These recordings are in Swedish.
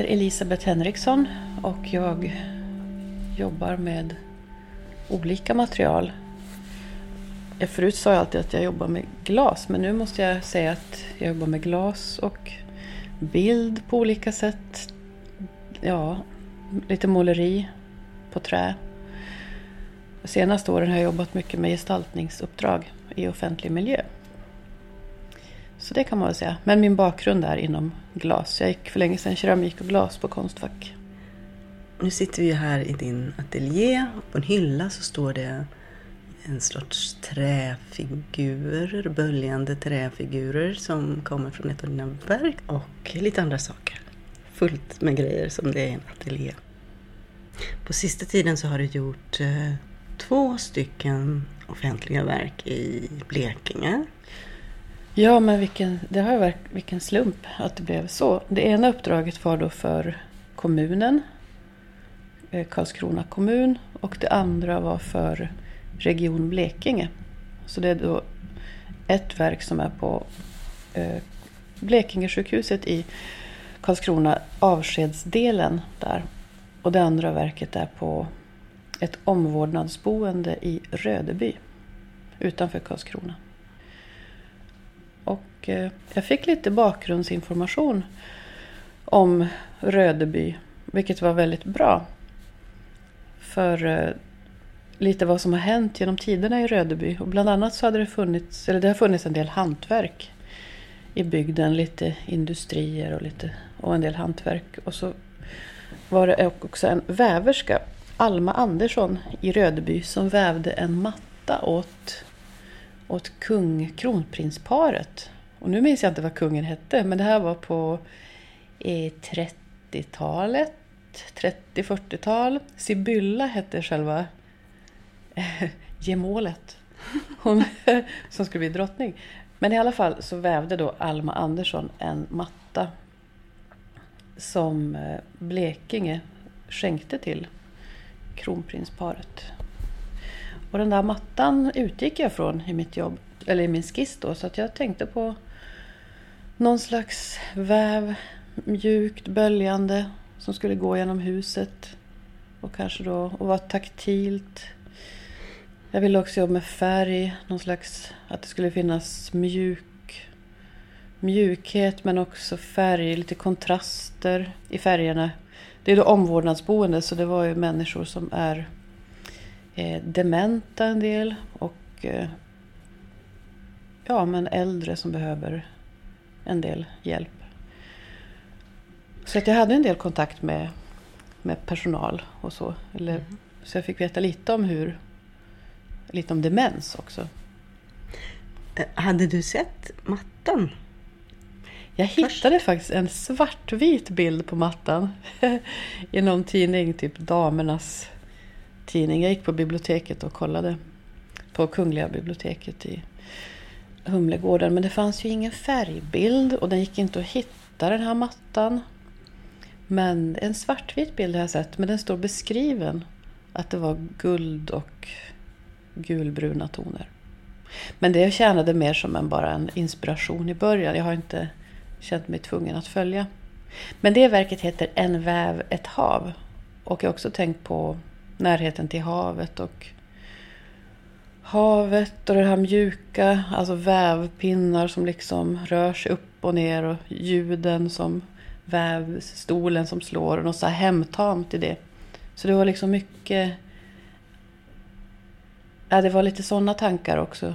Jag heter Elisabeth Henriksson och jag jobbar med olika material. Förut sa jag alltid att jag jobbar med glas men nu måste jag säga att jag jobbar med glas och bild på olika sätt. Ja, lite måleri på trä. De senaste åren har jag jobbat mycket med gestaltningsuppdrag i offentlig miljö. Så det kan man väl säga. Men min bakgrund är inom glas. Jag gick för länge sedan keramik och glas på Konstfack. Nu sitter vi här i din ateljé. På en hylla så står det en sorts träfigurer, böljande träfigurer som kommer från ett av dina verk och lite andra saker. Fullt med grejer som det är i en ateljé. På sista tiden så har du gjort eh, två stycken offentliga verk i Blekinge. Ja, men vilken, det har varit, vilken slump att det blev så. Det ena uppdraget var då för kommunen, eh, Karlskrona kommun, och det andra var för Region Blekinge. Så det är då ett verk som är på eh, Blekingesjukhuset i Karlskrona, avskedsdelen där. Och det andra verket är på ett omvårdnadsboende i Rödeby utanför Karlskrona. Och eh, jag fick lite bakgrundsinformation om Rödeby, vilket var väldigt bra. För eh, lite vad som har hänt genom tiderna i Rödeby. Och bland annat så hade det funnits, eller det har funnits en del hantverk i bygden. Lite industrier och, lite, och en del hantverk. Och så var det också en väverska, Alma Andersson i Rödeby, som vävde en matta åt, åt kung, kronprinsparet. Och nu minns jag inte vad kungen hette, men det här var på eh, 30-talet, 30-40-tal. Sibylla hette själva eh, gemålet. Hon som skulle bli drottning. Men i alla fall så vävde då Alma Andersson en matta som eh, Blekinge skänkte till kronprinsparet. Och den där mattan utgick jag från i mitt jobb, eller i min skiss då, så att jag tänkte på någon slags väv, mjukt, böljande, som skulle gå genom huset. Och kanske då och vara taktilt. Jag ville också jobba med färg, någon slags, att det skulle finnas mjuk, mjukhet men också färg, lite kontraster i färgerna. Det är då omvårdnadsboende så det var ju människor som är eh, dementa en del och eh, ja, men äldre som behöver en del hjälp. Så att jag hade en del kontakt med, med personal och så. Eller, mm. Så jag fick veta lite om hur lite om demens också. Eh, hade du sett mattan? Jag hittade Först. faktiskt en svartvit bild på mattan i någon tidning, typ Damernas tidning. Jag gick på biblioteket och kollade på Kungliga biblioteket i Humlegården. Men det fanns ju ingen färgbild och den gick inte att hitta den här mattan. Men en svartvit bild har jag sett, men den står beskriven att det var guld och gulbruna toner. Men det tjänade mer som en, bara en inspiration i början. Jag har inte känt mig tvungen att följa. Men det verket heter En väv, ett hav. Och jag har också tänkt på närheten till havet och havet och det här mjuka, alltså vävpinnar som liksom rör sig upp och ner och ljuden som vävstolen som slår och något så här hemtamt i det. Så det var liksom mycket Ja, det var lite sådana tankar också.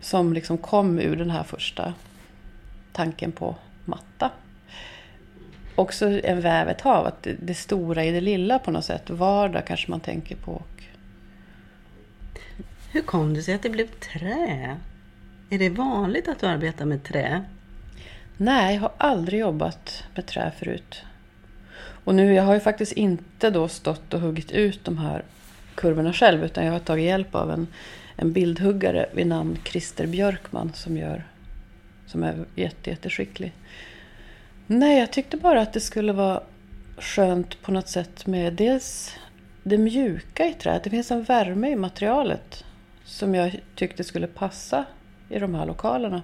Som liksom kom ur den här första tanken på matta. Också en väv ett hav, att det, det stora i det lilla på något sätt. Vardag kanske man tänker på. Hur kom det sig att det blev trä? Är det vanligt att du arbetar med trä? Nej, jag har aldrig jobbat med trä förut. Och nu, jag har ju faktiskt inte då stått och huggit ut de här kurvorna själv utan jag har tagit hjälp av en, en bildhuggare vid namn Christer Björkman som, gör, som är jätte, jätteskicklig. Nej, jag tyckte bara att det skulle vara skönt på något sätt med dels det mjuka i träet. Det finns en värme i materialet som jag tyckte skulle passa i de här lokalerna.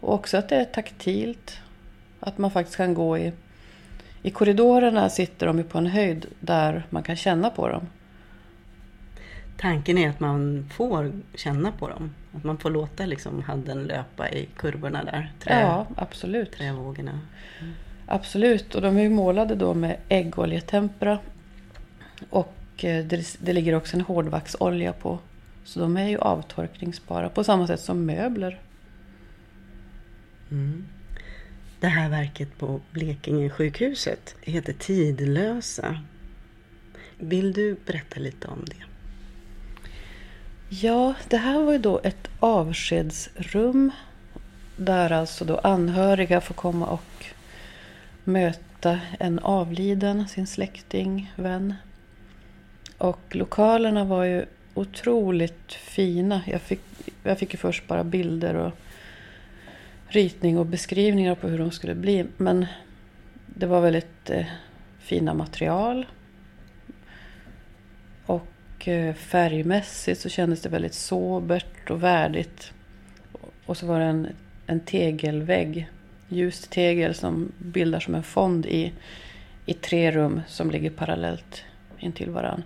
Och också att det är taktilt. Att man faktiskt kan gå i... I korridorerna sitter de ju på en höjd där man kan känna på dem. Tanken är att man får känna på dem. Att man får låta liksom handen löpa i kurvorna där. Trä, ja, absolut. Trävågorna. Mm. Absolut, och de är ju målade då med äggoljetempera. Och eh, det, det ligger också en hårdvaxolja på. Så de är ju avtorkningsbara på samma sätt som möbler. Mm. Det här verket på Blekinge sjukhuset heter Tidlösa. Vill du berätta lite om det? Ja, det här var ju då ett avskedsrum där alltså då anhöriga får komma och möta en avliden, sin släkting, vän. Och lokalerna var ju otroligt fina. Jag fick, jag fick ju först bara bilder och ritning och beskrivningar på hur de skulle bli. Men det var väldigt eh, fina material. Och eh, färgmässigt så kändes det väldigt sobert och värdigt. Och så var det en, en tegelvägg, ljust tegel som bildar som en fond i, i tre rum som ligger parallellt intill varandra.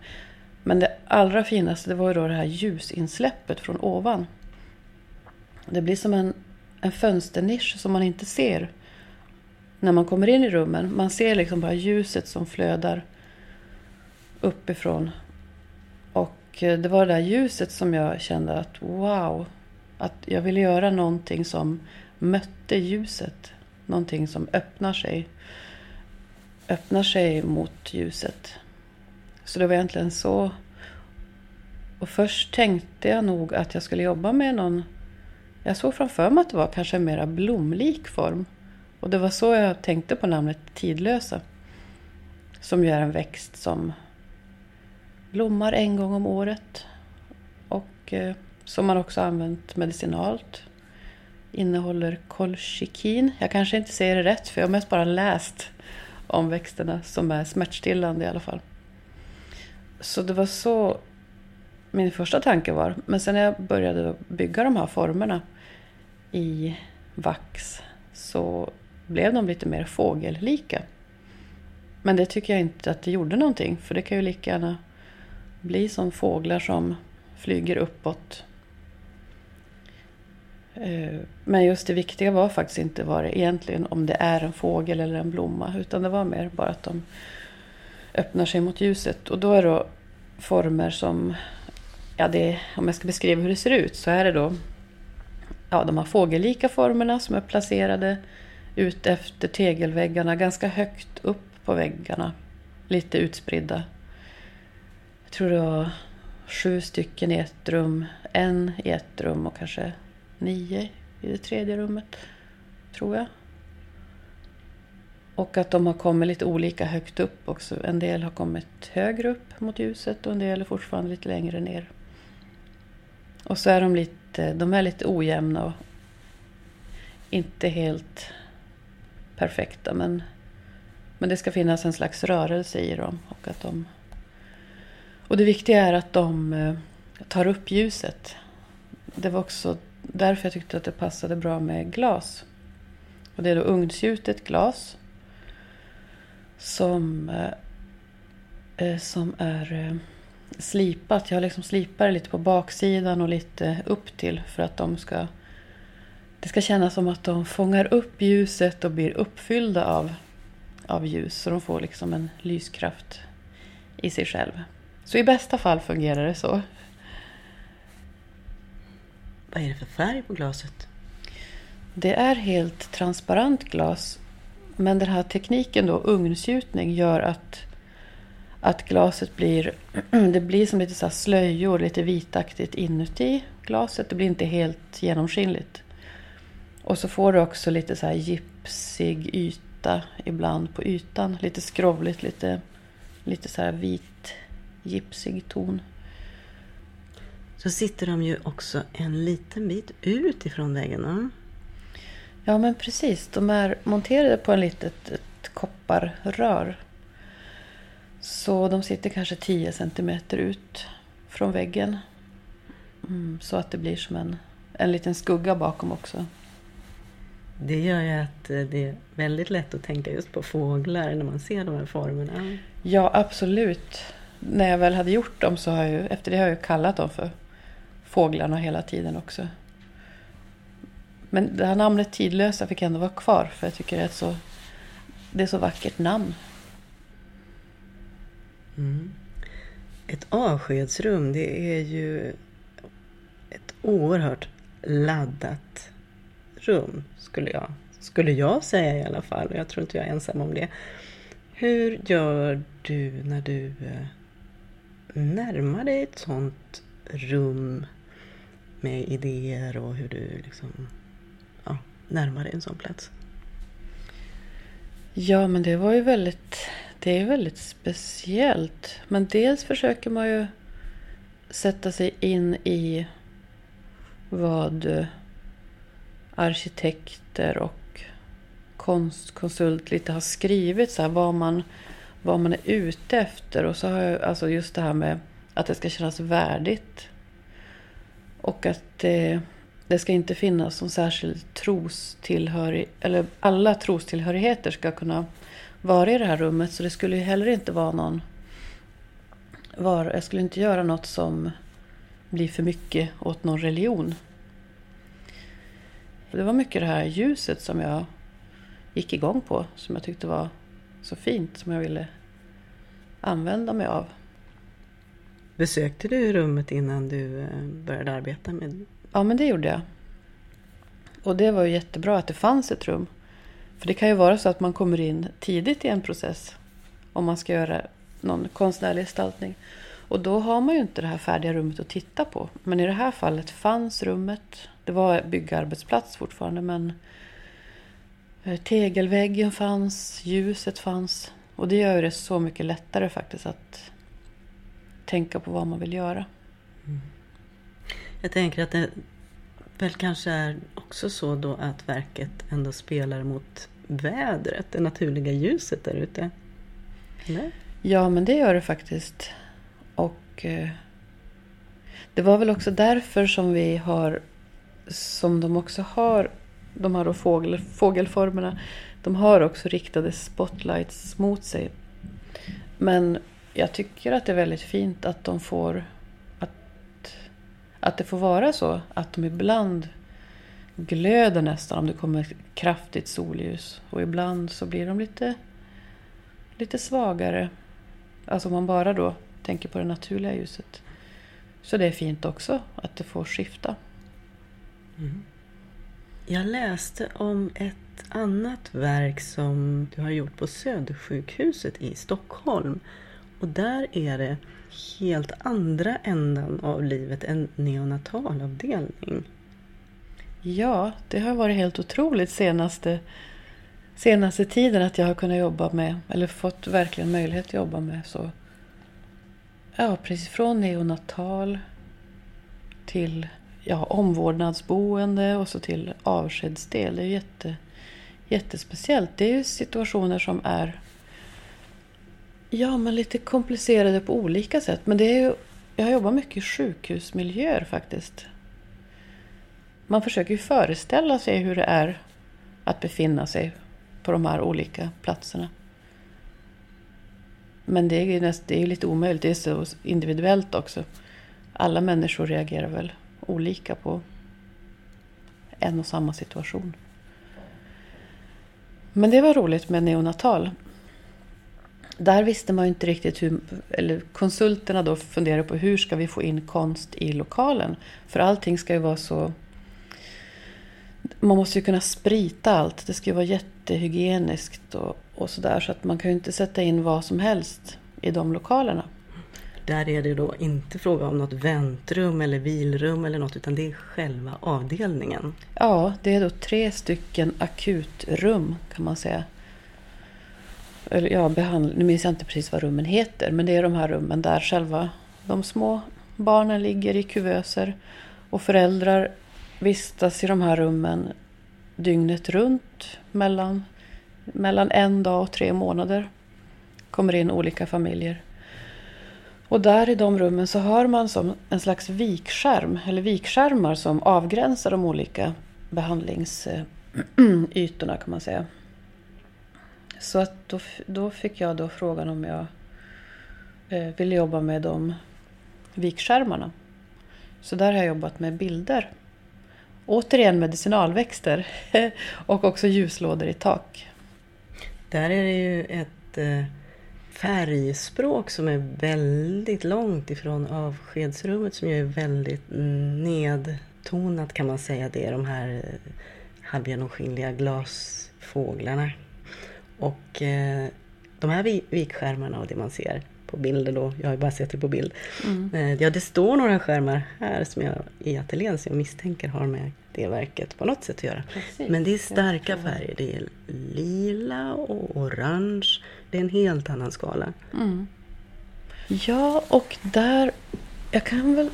Men det allra finaste det var ju då det här ljusinsläppet från ovan. Det blir som en, en fönsternisch som man inte ser när man kommer in i rummen. Man ser liksom bara ljuset som flödar uppifrån. Och eh, det var det där ljuset som jag kände att wow, att jag ville göra någonting som mötte ljuset. Någonting som öppnar sig. Öppnar sig mot ljuset. Så det var egentligen så. Och först tänkte jag nog att jag skulle jobba med någon... Jag såg framför mig att det var kanske en mera blomlik form. Och det var så jag tänkte på namnet Tidlösa. Som ju är en växt som blommar en gång om året. Och eh, som man också använt medicinalt. Innehåller kolchikin. Jag kanske inte säger det rätt för jag har mest bara läst om växterna som är smärtstillande i alla fall. Så det var så min första tanke var. Men sen när jag började bygga de här formerna i vax så blev de lite mer fågellika. Men det tycker jag inte att det gjorde någonting. För det kan ju lika gärna bli som fåglar som flyger uppåt. Eh, men just det viktiga var faktiskt inte vad det egentligen om det är en fågel eller en blomma. Utan det var mer bara att de öppnar sig mot ljuset. Och då är det former som, ja det, om jag ska beskriva hur det ser ut så är det då ja, de här fågellika formerna som är placerade ut efter tegelväggarna, ganska högt upp på väggarna. Lite utspridda. Jag tror det var sju stycken i ett rum, en i ett rum och kanske nio i det tredje rummet. Tror jag. Och att de har kommit lite olika högt upp också. En del har kommit högre upp mot ljuset och en del är fortfarande lite längre ner. Och så är de lite, de är lite ojämna och inte helt perfekta. Men, men det ska finnas en slags rörelse i dem. Och, att de, och det viktiga är att de eh, tar upp ljuset. Det var också därför jag tyckte att det passade bra med glas. Och det är då ugnsgjutet glas som, eh, eh, som är eh, slipat. Jag har liksom slipat det lite på baksidan och lite upp till för att de ska det ska kännas som att de fångar upp ljuset och blir uppfyllda av, av ljus. Så de får liksom en lyskraft i sig själv. Så i bästa fall fungerar det så. Vad är det för färg på glaset? Det är helt transparent glas men den här tekniken då, ugnsgjutning, gör att, att glaset blir, det blir som lite så slöjor, lite vitaktigt inuti glaset. Det blir inte helt genomskinligt. Och så får du också lite så här gipsig yta ibland på ytan. Lite skrovligt, lite, lite så här vit gipsig ton. Så sitter de ju också en liten bit ut ifrån väggen. Ja men precis, de är monterade på en litet ett kopparrör. Så de sitter kanske 10 centimeter ut från väggen. Mm, så att det blir som en, en liten skugga bakom också. Det gör ju att eh, det är väldigt lätt att tänka just på fåglar när man ser de här formerna. Ja, absolut. När jag väl hade gjort dem så har jag ju, efter det har jag kallat dem för fåglarna hela tiden också. Men det här namnet Tidlösa fick ändå vara kvar för jag tycker det är ett så, det är så vackert namn. Mm. Ett avskedsrum, det är ju ett oerhört laddat rum, skulle jag, skulle jag säga i alla fall. Jag tror inte jag är ensam om det. Hur gör du när du eh, närmar dig ett sånt rum med idéer och hur du liksom närmare en sån plats? Ja, men det var ju väldigt, det är väldigt speciellt. Men dels försöker man ju sätta sig in i vad arkitekter och konstkonsult lite har skrivit. Så här, vad, man, vad man är ute efter. Och så har jag alltså just det här med att det ska kännas värdigt. Och att det, det ska inte finnas någon särskild trostillhörighet. Eller alla trostillhörigheter ska kunna vara i det här rummet. Så det skulle ju heller inte vara någon... Var, jag skulle inte göra något som blir för mycket åt någon religion. Det var mycket det här ljuset som jag gick igång på. Som jag tyckte var så fint. Som jag ville använda mig av. Besökte du rummet innan du eh, började arbeta med Ja, men det gjorde jag. Och det var ju jättebra att det fanns ett rum. För det kan ju vara så att man kommer in tidigt i en process. Om man ska göra någon konstnärlig gestaltning. Och då har man ju inte det här färdiga rummet att titta på. Men i det här fallet fanns rummet. Det var byggarbetsplats fortfarande men eh, tegelväggen fanns, ljuset fanns. Och det gör det så mycket lättare faktiskt att tänka på vad man vill göra. Jag tänker att det väl kanske är också så då att verket ändå spelar mot vädret, det naturliga ljuset där ute. Eller? Ja, men det gör det faktiskt. Och eh, det var väl också därför som vi har, som de också har, de här fågel, fågelformerna, de har också riktade spotlights mot sig. Men jag tycker att det är väldigt fint att de får, att det får vara så att de ibland glöder nästan om det kommer kraftigt solljus. Och ibland så blir de lite, lite svagare. Alltså om man bara då tänker på det naturliga ljuset. Så det är fint också att det får skifta. Mm. Jag läste om ett annat verk som du har gjort på Södersjukhuset i Stockholm. Och där är det helt andra ändan av livet, en neonatalavdelning. Ja, det har varit helt otroligt senaste, senaste tiden att jag har kunnat jobba med, eller fått verkligen möjlighet att jobba med så Ja, precis. Från neonatal till ja, omvårdnadsboende och så till avskedsdel. Det är jätte, jättespeciellt. Det är ju situationer som är ja, men lite komplicerade på olika sätt. Men det är ju, jag jobbar mycket i sjukhusmiljöer faktiskt. Man försöker ju föreställa sig hur det är att befinna sig på de här olika platserna. Men det är ju näst, det är lite omöjligt. Det är så individuellt också. Alla människor reagerar väl olika på en och samma situation. Men det var roligt med neonatal. Där visste man ju inte riktigt hur, eller konsulterna då funderade på hur ska vi få in konst i lokalen? För allting ska ju vara så... Man måste ju kunna sprita allt. Det ska ju vara jättehygieniskt och, och sådär. Så att man kan ju inte sätta in vad som helst i de lokalerna. Där är det då inte fråga om något väntrum eller vilrum eller något utan det är själva avdelningen. Ja, det är då tre stycken akutrum kan man säga. Eller, ja, behandl- nu minns jag inte precis vad rummen heter men det är de här rummen där själva de små barnen ligger i kuvöser och föräldrar vistas i de här rummen dygnet runt mellan mellan en dag och tre månader. Kommer in olika familjer. Och där i de rummen så har man som en slags vikskärm, eller vikskärmar som avgränsar de olika behandlingsytorna kan man säga. Så att då, då fick jag då frågan om jag eh, ville jobba med de vikskärmarna. Så där har jag jobbat med bilder. Återigen medicinalväxter och också ljuslådor i tak. Där är det ju ett eh, färgspråk som är väldigt långt ifrån avskedsrummet som ju är väldigt nedtonat kan man säga. Det är de här eh, halvgenomskinliga glasfåglarna. Och eh, de här vikskärmarna och det man ser på bilder då, jag har ju bara sett det på bild. Mm. Eh, ja, det står några skärmar här som jag i ateljén som jag misstänker har med det verket på något sätt att göra. Precis. Men det är starka färger. Det är lila och orange. Det är en helt annan skala. Mm. Ja, och där... Jag kan väl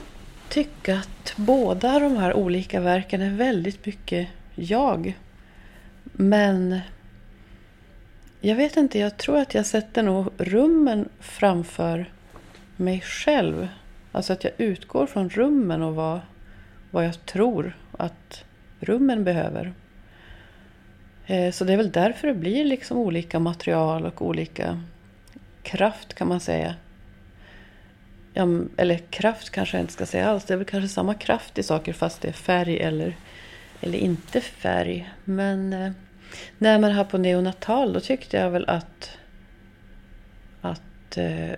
tycka att båda de här olika verken är väldigt mycket jag. Men jag vet inte, jag tror att jag sätter nog rummen framför mig själv. Alltså att jag utgår från rummen och vad, vad jag tror att rummen behöver. Eh, så det är väl därför det blir liksom olika material och olika kraft kan man säga. Ja, eller kraft kanske jag inte ska säga alls. Det är väl kanske samma kraft i saker fast det är färg eller, eller inte färg. Men eh, när man har på neonatal då tyckte jag väl att... att eh,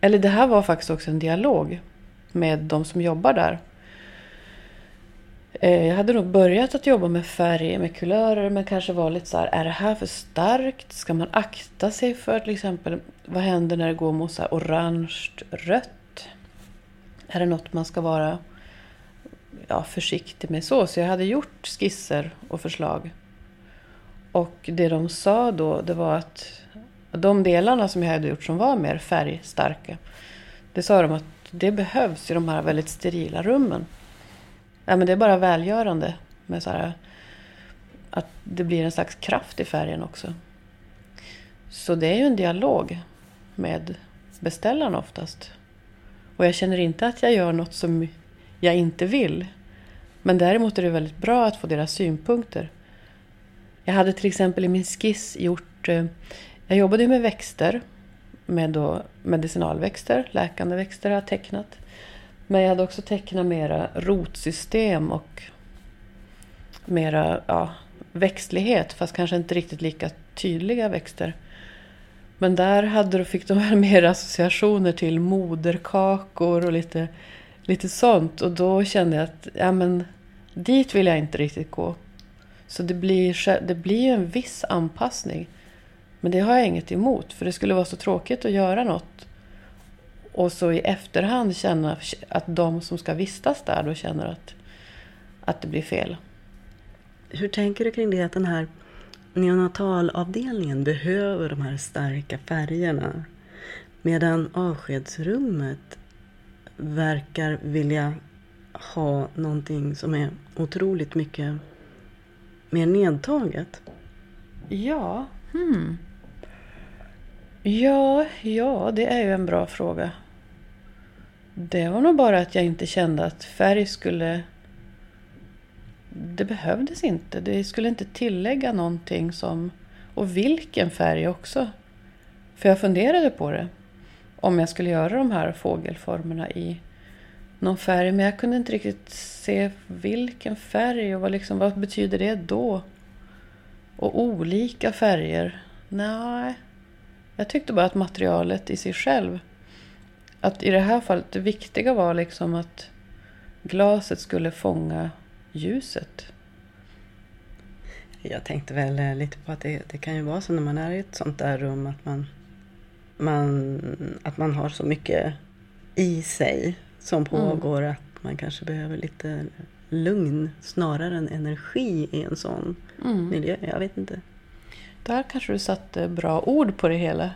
eller det här var faktiskt också en dialog med de som jobbar där. Eh, jag hade nog börjat att jobba med färg, med kulörer, men kanske var lite så här, är det här för starkt? Ska man akta sig för till exempel, vad händer när det går mot så orange, rött? Är det något man ska vara ja, försiktig med så? Så jag hade gjort skisser och förslag och det de sa då, det var att de delarna som jag hade gjort som var mer färgstarka, det sa de att det behövs i de här väldigt sterila rummen. Ja, men det är bara välgörande med så här, att det blir en slags kraft i färgen också. Så det är ju en dialog med beställaren oftast. Och jag känner inte att jag gör något som jag inte vill. Men däremot är det väldigt bra att få deras synpunkter. Jag hade till exempel i min skiss gjort... Eh, jag jobbade ju med växter, med då medicinalväxter, läkande växter har jag tecknat. Men jag hade också tecknat mera rotsystem och mera ja, växtlighet, fast kanske inte riktigt lika tydliga växter. Men där hade, fick de mer associationer till moderkakor och lite, lite sånt. Och då kände jag att ja, men, dit vill jag inte riktigt gå. Så det blir, det blir en viss anpassning. Men det har jag inget emot, för det skulle vara så tråkigt att göra något och så i efterhand känna att de som ska vistas där då känner att, att det blir fel. Hur tänker du kring det att den här neonatalavdelningen behöver de här starka färgerna medan avskedsrummet verkar vilja ha någonting som är otroligt mycket mer nedtaget? Ja, hmm. Ja, ja, det är ju en bra fråga. Det var nog bara att jag inte kände att färg skulle... Det behövdes inte. Det skulle inte tillägga någonting som... Och vilken färg också. För jag funderade på det. Om jag skulle göra de här fågelformerna i någon färg. Men jag kunde inte riktigt se vilken färg och vad, liksom, vad betyder det då? Och olika färger? Nej. Jag tyckte bara att materialet i sig själv. Att i det här fallet, det viktiga var liksom att glaset skulle fånga ljuset. Jag tänkte väl eh, lite på att det, det, kan ju vara så när man är i ett sånt där rum att man, man, att man har så mycket i sig som mm. pågår mm. att man kanske behöver lite lugn snarare än energi i en sån mm. miljö. Jag vet inte. Där kanske du satte bra ord på det hela.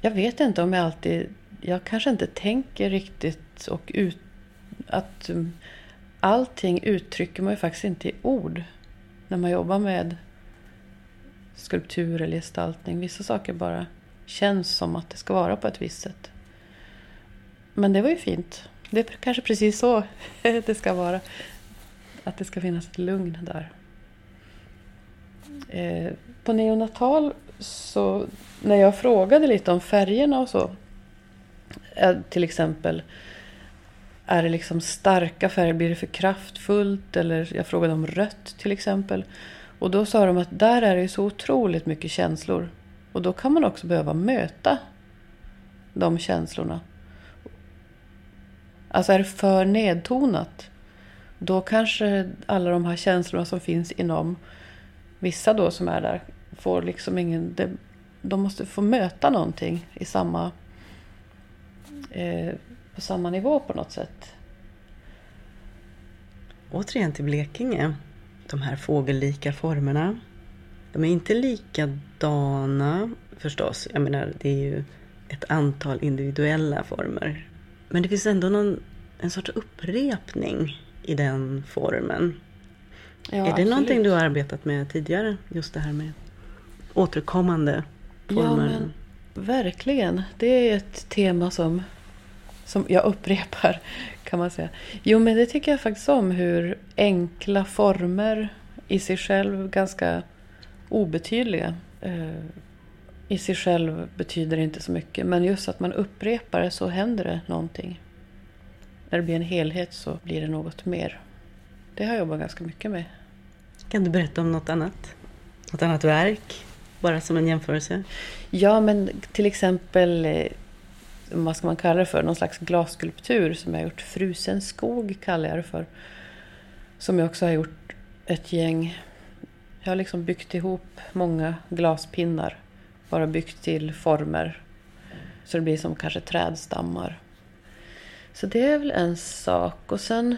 Jag vet inte om jag alltid... Jag kanske inte tänker riktigt och ut, att um, allting uttrycker man ju faktiskt inte i ord när man jobbar med skulptur eller gestaltning. Vissa saker bara känns som att det ska vara på ett visst sätt. Men det var ju fint. Det är kanske precis så det ska vara. Att det ska finnas ett lugn där. Eh, på neonatal så när jag frågade lite om färgerna och så. eh, Till exempel. Är det liksom starka färger? Blir det för kraftfullt? Eller jag frågade om rött till exempel. Och då sa de att där är det ju så otroligt mycket känslor. Och då kan man också behöva möta de känslorna. Alltså är det för nedtonat. Då kanske alla de här känslorna som finns inom vissa då som är där får liksom ingen... De måste få möta någonting i samma... Eh, på samma nivå på något sätt. Återigen till Blekinge. De här fågellika formerna. De är inte likadana förstås. Jag menar, det är ju ett antal individuella former. Men det finns ändå någon, en sorts upprepning i den formen. Ja, är det absolut. någonting du har arbetat med tidigare? Just det här med återkommande former? Ja, men verkligen. Det är ett tema som, som jag upprepar kan man säga. Jo, men det tycker jag faktiskt om. Hur enkla former i sig själv ganska obetydliga. I sig själv betyder det inte så mycket. Men just att man upprepar det så händer det någonting. När det blir en helhet så blir det något mer. Det har jag jobbat ganska mycket med. Kan du berätta om något annat? Något annat verk? Bara som en jämförelse. Ja, men till exempel, eh, vad ska man kalla det för, någon slags glasskulptur som jag har gjort. Frusen skog kallar jag det för. Som jag också har gjort ett gäng. Jag har liksom byggt ihop många glaspinnar. Bara byggt till former. Så det blir som kanske trädstammar. Så det är väl en sak. Och sen,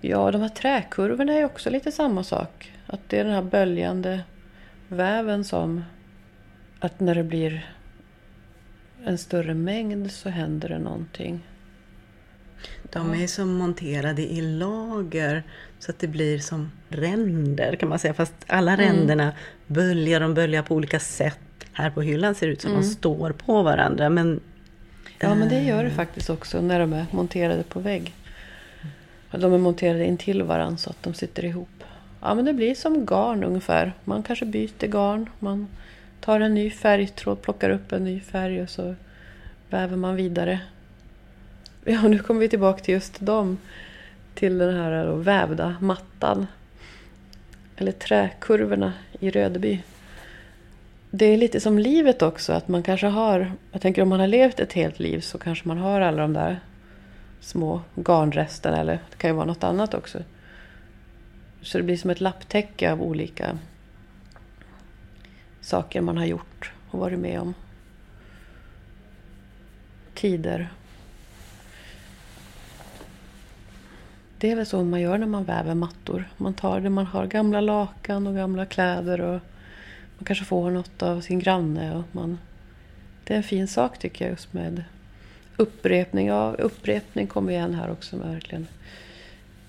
ja de här träkurvorna är också lite samma sak. Att det är den här böljande väven som att när det blir en större mängd så händer det någonting. De är som monterade i lager så att det blir som ränder kan man säga. Fast alla Mm. ränderna böljar, de böljar på olika sätt. Här på hyllan ser ut som Mm. de står på varandra. Men Ja, men det gör det faktiskt också när de är monterade på vägg. De är monterade intill varandra så att de sitter ihop. Ja, men det blir som garn ungefär. Man kanske byter garn. Man tar en ny färgtråd, plockar upp en ny färg och så väver man vidare. Ja, nu kommer vi tillbaka till just dem. Till den här då, vävda mattan. Eller träkurvorna i Rödeby. Det är lite som livet också, att man kanske har... Jag tänker om man har levt ett helt liv så kanske man har alla de där små garnresterna, eller det kan ju vara något annat också. Så det blir som ett lapptäcke av olika saker man har gjort och varit med om. Tider. Det är väl så man gör när man väver mattor. Man tar det man har, gamla lakan och gamla kläder och man kanske får något av sin granne. Och man, det är en fin sak tycker jag just med upprepning. Ja, upprepning kommer igen här också verkligen.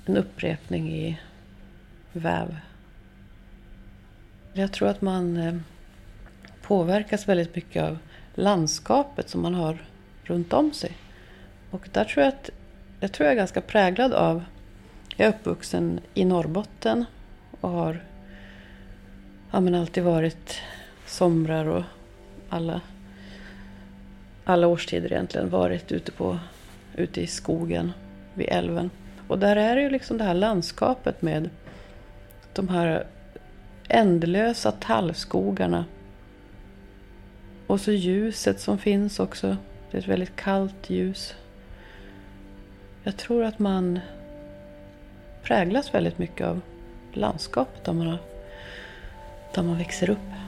En upprepning i väv. Jag tror att man eh, påverkas väldigt mycket av landskapet som man har runt om sig. Och där tror jag att jag tror jag är ganska präglad av... Jag är uppvuxen i Norrbotten och har ja, men alltid varit somrar och alla, alla årstider egentligen varit ute, på, ute i skogen vid älven. Och där är det ju liksom det här landskapet med de här ändlösa tallskogarna. Och så ljuset som finns också. Det är ett väldigt kallt ljus. Jag tror att man präglas väldigt mycket av landskapet om man, har, där man växer upp.